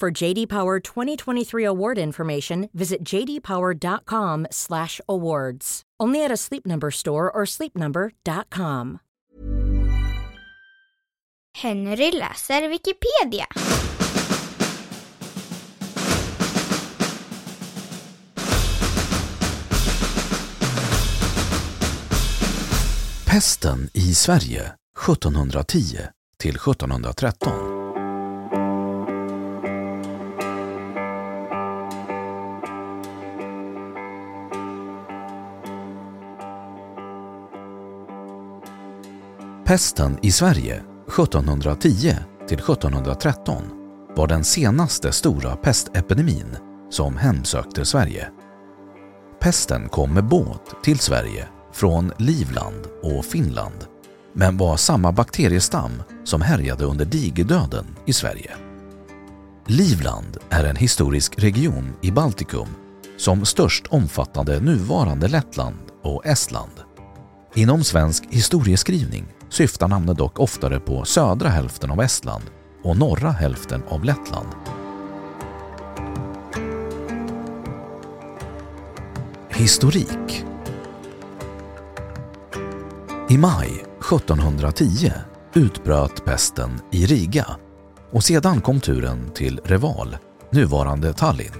For JD Power 2023 award information, visit jdpower.com/awards. Only at a Sleep Number store or sleepnumber.com. Henry läser Wikipedia. Pesten i Sverige 1710 till 1713. Pesten i Sverige 1710 till 1713 var den senaste stora pestepidemin som hemsökte Sverige. Pesten kom med båt till Sverige från Livland och Finland men var samma bakteriestam som härjade under digerdöden i Sverige. Livland är en historisk region i Baltikum som störst omfattade nuvarande Lettland och Estland. Inom svensk historieskrivning syftar namnet dock oftare på södra hälften av Estland och norra hälften av Lettland. Historik I maj 1710 utbröt pesten i Riga och sedan kom turen till Reval, nuvarande Tallinn.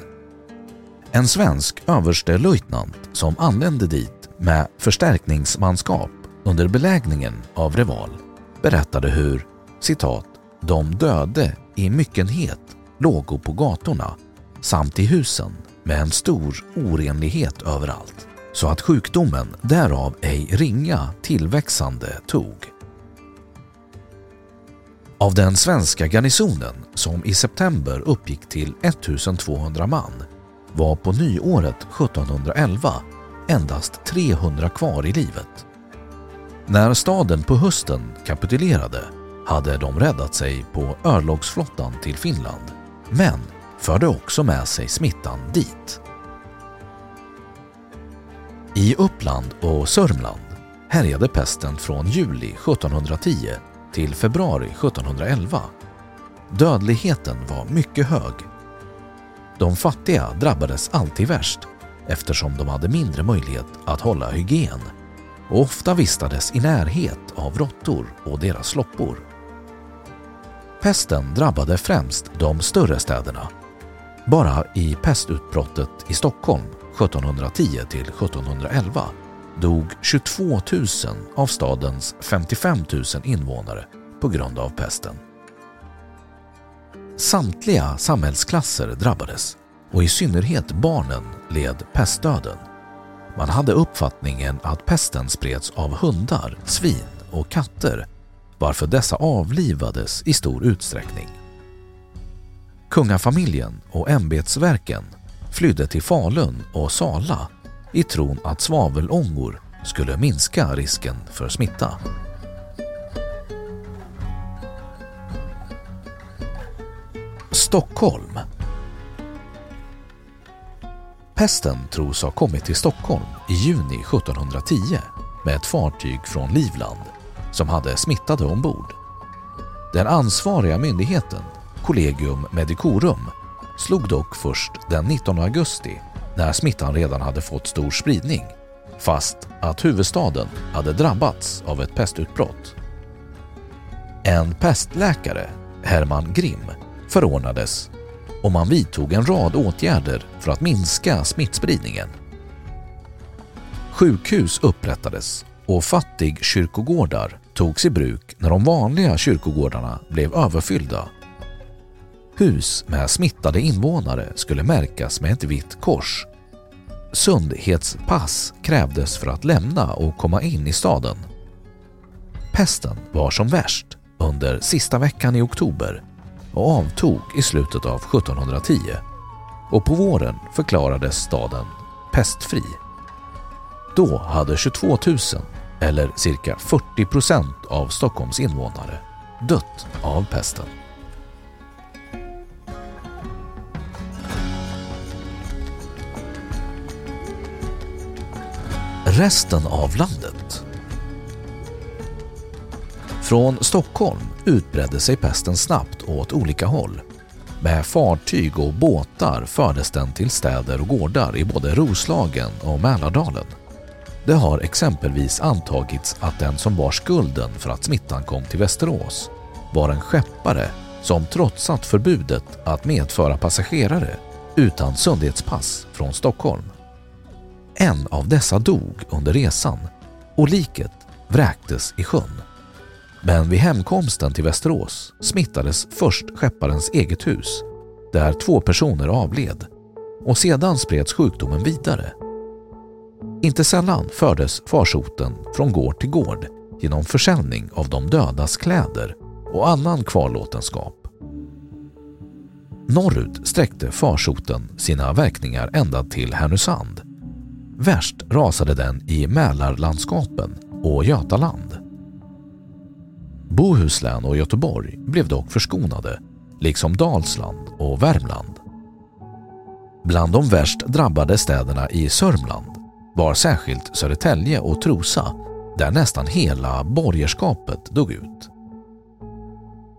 En svensk överstelöjtnant som anlände dit med förstärkningsmanskap under belägningen av Reval berättade hur citat, ”de döde i myckenhet lågo på gatorna samt i husen med en stor orenlighet överallt, så att sjukdomen därav ej ringa tillväxande tog. Av den svenska garnisonen, som i september uppgick till 1200 man, var på nyåret 1711 endast 300 kvar i livet. När staden på hösten kapitulerade hade de räddat sig på örlogsflottan till Finland, men förde också med sig smittan dit. I Uppland och Sörmland härjade pesten från juli 1710 till februari 1711. Dödligheten var mycket hög. De fattiga drabbades alltid värst eftersom de hade mindre möjlighet att hålla hygien och ofta vistades i närhet av råttor och deras loppor. Pesten drabbade främst de större städerna. Bara i pestutbrottet i Stockholm 1710 till 1711 dog 22 000 av stadens 55 000 invånare på grund av pesten. Samtliga samhällsklasser drabbades och i synnerhet barnen led pestdöden. Man hade uppfattningen att pesten spreds av hundar, svin och katter varför dessa avlivades i stor utsträckning. Kungafamiljen och ämbetsverken flydde till Falun och Sala i tron att svavelångor skulle minska risken för smitta. Stockholm Pesten tros ha kommit till Stockholm i juni 1710 med ett fartyg från Livland som hade smittade ombord. Den ansvariga myndigheten, Collegium Medicorum, slog dock först den 19 augusti när smittan redan hade fått stor spridning fast att huvudstaden hade drabbats av ett pestutbrott. En pestläkare, Herman Grimm, förordnades och man vidtog en rad åtgärder för att minska smittspridningen. Sjukhus upprättades och fattigkyrkogårdar togs i bruk när de vanliga kyrkogårdarna blev överfyllda. Hus med smittade invånare skulle märkas med ett vitt kors. Sundhetspass krävdes för att lämna och komma in i staden. Pesten var som värst under sista veckan i oktober och avtog i slutet av 1710 och på våren förklarades staden pestfri. Då hade 22 000, eller cirka 40 procent av Stockholms invånare, dött av pesten. Resten av landet från Stockholm utbredde sig pesten snabbt åt olika håll. Med fartyg och båtar fördes den till städer och gårdar i både Roslagen och Mälardalen. Det har exempelvis antagits att den som bar skulden för att smittan kom till Västerås var en skeppare som trotsat förbudet att medföra passagerare utan sundhetspass från Stockholm. En av dessa dog under resan och liket vräktes i sjön. Men vid hemkomsten till Västerås smittades först skepparens eget hus där två personer avled och sedan spreds sjukdomen vidare. Inte sällan fördes farsoten från gård till gård genom försäljning av de dödas kläder och annan kvarlåtenskap. Norrut sträckte farsoten sina verkningar ända till Härnösand. Värst rasade den i Mälarlandskapen och Götaland. Bohuslän och Göteborg blev dock förskonade, liksom Dalsland och Värmland. Bland de värst drabbade städerna i Sörmland var särskilt Södertälje och Trosa där nästan hela borgerskapet dog ut.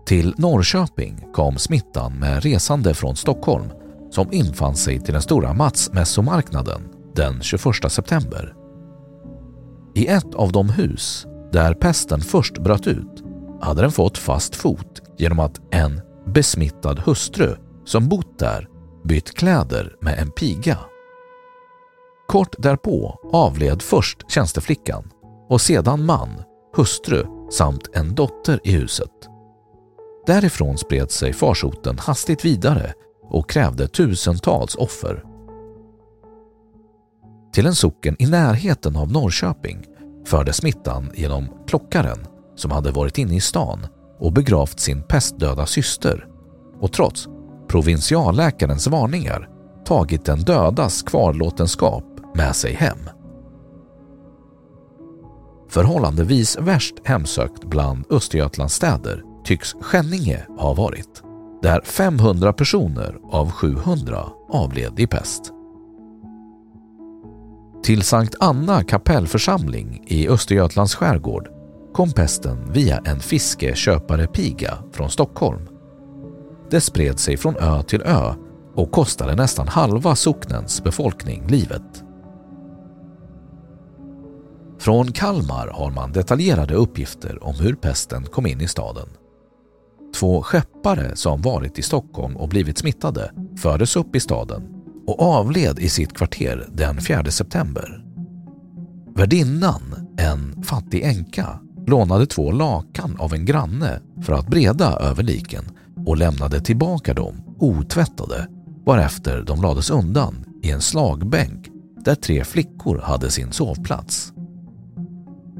Till Norrköping kom smittan med resande från Stockholm som infann sig till den stora Matsmässomarknaden den 21 september. I ett av de hus där pesten först bröt ut hade den fått fast fot genom att en besmittad hustru som bott där bytt kläder med en piga. Kort därpå avled först tjänsteflickan och sedan man, hustru samt en dotter i huset. Därifrån spred sig farsoten hastigt vidare och krävde tusentals offer. Till en socken i närheten av Norrköping förde smittan genom klockaren som hade varit inne i stan och begravt sin pestdöda syster och trots provinsialläkarens varningar tagit den dödas kvarlåtenskap med sig hem. Förhållandevis värst hemsökt bland Östergötlands städer tycks Skänninge ha varit, där 500 personer av 700 avled i pest. Till Sankt Anna kapellförsamling i Östergötlands skärgård kom pesten via en fiskeköpare-piga från Stockholm. Det spred sig från ö till ö och kostade nästan halva socknens befolkning livet. Från Kalmar har man detaljerade uppgifter om hur pesten kom in i staden. Två skeppare som varit i Stockholm och blivit smittade fördes upp i staden och avled i sitt kvarter den 4 september. Värdinnan, en fattig änka, lånade två lakan av en granne för att breda över liken och lämnade tillbaka dem otvättade varefter de lades undan i en slagbänk där tre flickor hade sin sovplats.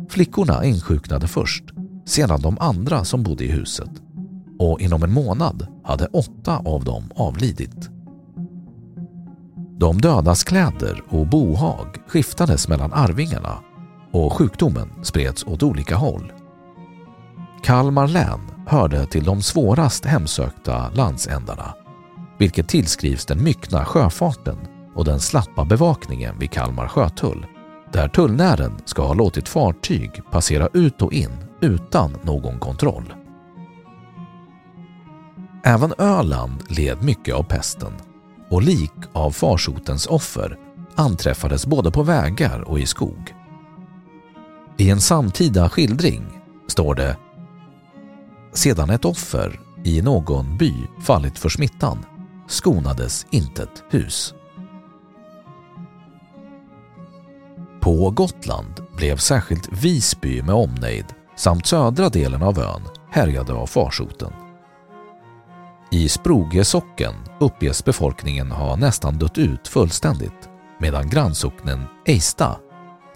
Flickorna insjuknade först, sedan de andra som bodde i huset och inom en månad hade åtta av dem avlidit. De dödas kläder och bohag skiftades mellan arvingarna och sjukdomen spreds åt olika håll. Kalmar län hörde till de svårast hemsökta landsändarna vilket tillskrivs den myckna sjöfarten och den slappa bevakningen vid Kalmar sjötull, där tullnären ska ha låtit fartyg passera ut och in utan någon kontroll. Även Öland led mycket av pesten och lik av farsotens offer anträffades både på vägar och i skog. I en samtida skildring står det “Sedan ett offer i någon by fallit för smittan skonades intet hus”. På Gotland blev särskilt Visby med omnejd samt södra delen av ön härjade av farsoten. I Sproge socken uppges befolkningen ha nästan dött ut fullständigt medan grannsocknen Eista,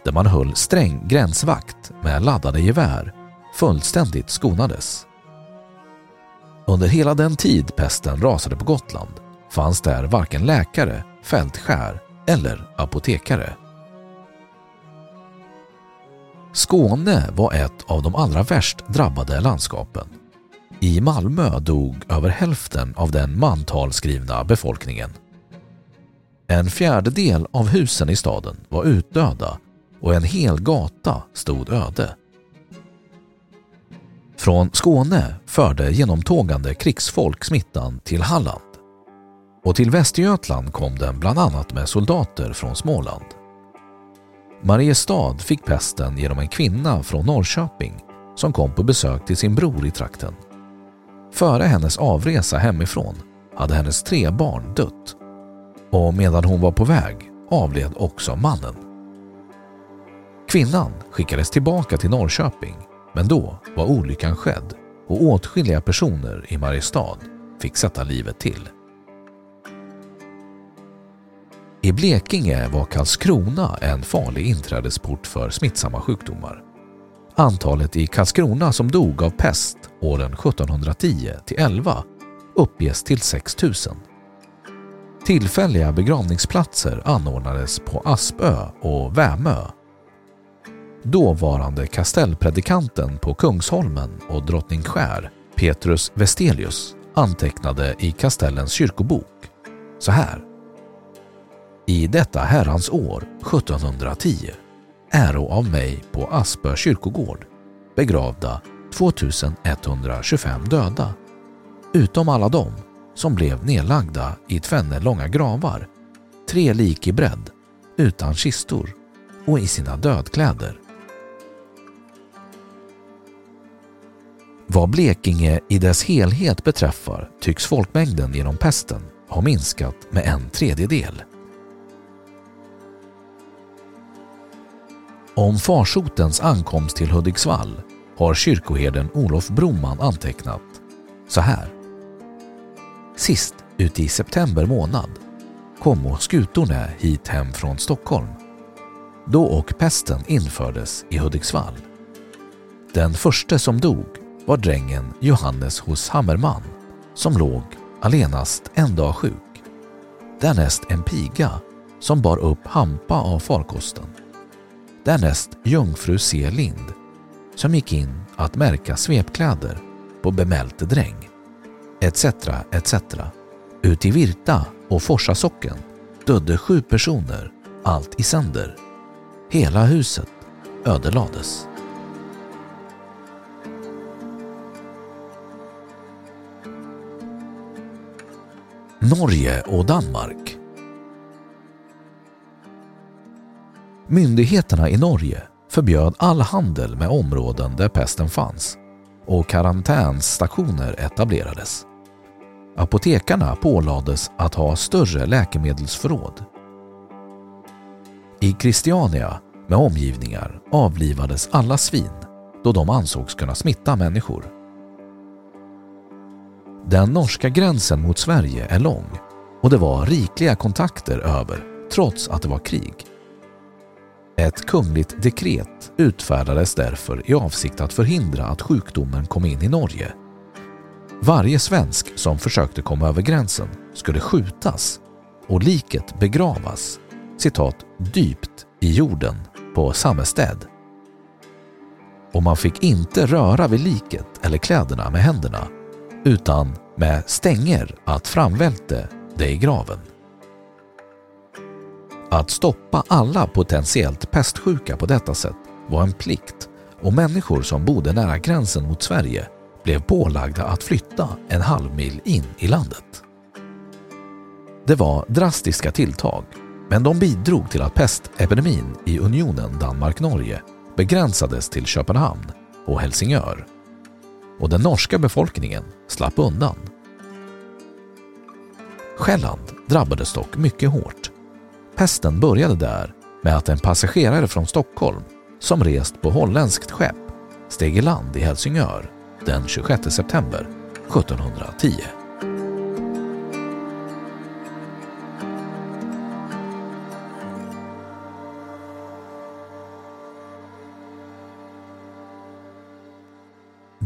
där man höll sträng gränsvakt med laddade gevär, fullständigt skonades. Under hela den tid pesten rasade på Gotland fanns där varken läkare, fältskär eller apotekare. Skåne var ett av de allra värst drabbade landskapen. I Malmö dog över hälften av den mantalskrivna befolkningen. En fjärdedel av husen i staden var utdöda och en hel gata stod öde. Från Skåne förde genomtågande krigsfolk smittan till Halland och till Västergötland kom den bland annat med soldater från Småland. Mariestad fick pesten genom en kvinna från Norrköping som kom på besök till sin bror i trakten. Före hennes avresa hemifrån hade hennes tre barn dött och medan hon var på väg avled också mannen. Kvinnan skickades tillbaka till Norrköping men då var olyckan skedd och åtskilliga personer i Mariestad fick sätta livet till. I Blekinge var Karlskrona en farlig inträdesport för smittsamma sjukdomar. Antalet i Karlskrona som dog av pest åren 1710 till 11 uppges till 6 000. Tillfälliga begravningsplatser anordnades på Aspö och Vämö Dåvarande kastellpredikanten på Kungsholmen och Drottningskär, Petrus Vestelius, antecknade i kastellens kyrkobok så här. I detta herrans år 1710 äro av mig på Aspö kyrkogård begravda 2125 döda, utom alla dem som blev nedlagda i tvenne långa gravar, tre lik i bredd, utan kistor och i sina dödkläder. Vad Blekinge i dess helhet beträffar tycks folkmängden genom pesten ha minskat med en tredjedel. Om farsotens ankomst till Hudiksvall har kyrkoherden Olof Broman antecknat så här. Sist ute i september månad kom skutorna hit hem från Stockholm. Då och pesten infördes i Hudiksvall. Den första som dog var drängen Johannes hos Hammerman som låg allenast en dag sjuk. Därnäst en piga som bar upp hampa av farkosten. Därnäst jungfru C. Lind som gick in att märka svepkläder på bemälte dräng, etc. etc. Ut i Virta och Forsa socken dödde sju personer, allt i sänder. Hela huset ödelades. Norge och Danmark Myndigheterna i Norge förbjöd all handel med områden där pesten fanns och karantänsstationer etablerades. Apotekarna pålades att ha större läkemedelsförråd. I Christiania med omgivningar avlivades alla svin då de ansågs kunna smitta människor. Den norska gränsen mot Sverige är lång och det var rikliga kontakter över trots att det var krig. Ett kungligt dekret utfärdades därför i avsikt att förhindra att sjukdomen kom in i Norge. Varje svensk som försökte komma över gränsen skulle skjutas och liket begravas citat, dypt i jorden på Sammested. Och man fick inte röra vid liket eller kläderna med händerna utan med stänger att framvälte dig i graven. Att stoppa alla potentiellt pestsjuka på detta sätt var en plikt och människor som bodde nära gränsen mot Sverige blev pålagda att flytta en halv mil in i landet. Det var drastiska tilltag, men de bidrog till att pestepidemin i unionen Danmark-Norge begränsades till Köpenhamn och Helsingör och den norska befolkningen slapp undan. Själland drabbades dock mycket hårt. Pesten började där med att en passagerare från Stockholm som rest på holländskt skepp steg i land i Helsingör den 26 september 1710.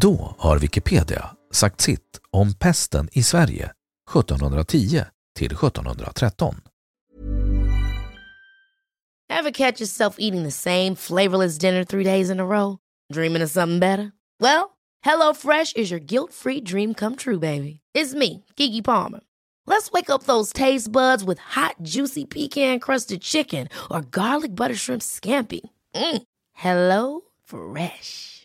Då har Wikipedia sagt sitt om pesten i Sverige 1710 till 1713. Have catch yourself eating the same flavorless dinner three days in a row? Dreaming of something better? Well, Hello Fresh is your guilt-free dream come true, baby. It's me, Gigi Palmer. Let's wake up those taste buds with hot, juicy pecan-crusted chicken or garlic butter shrimp scampi. Mm. Hello Fresh.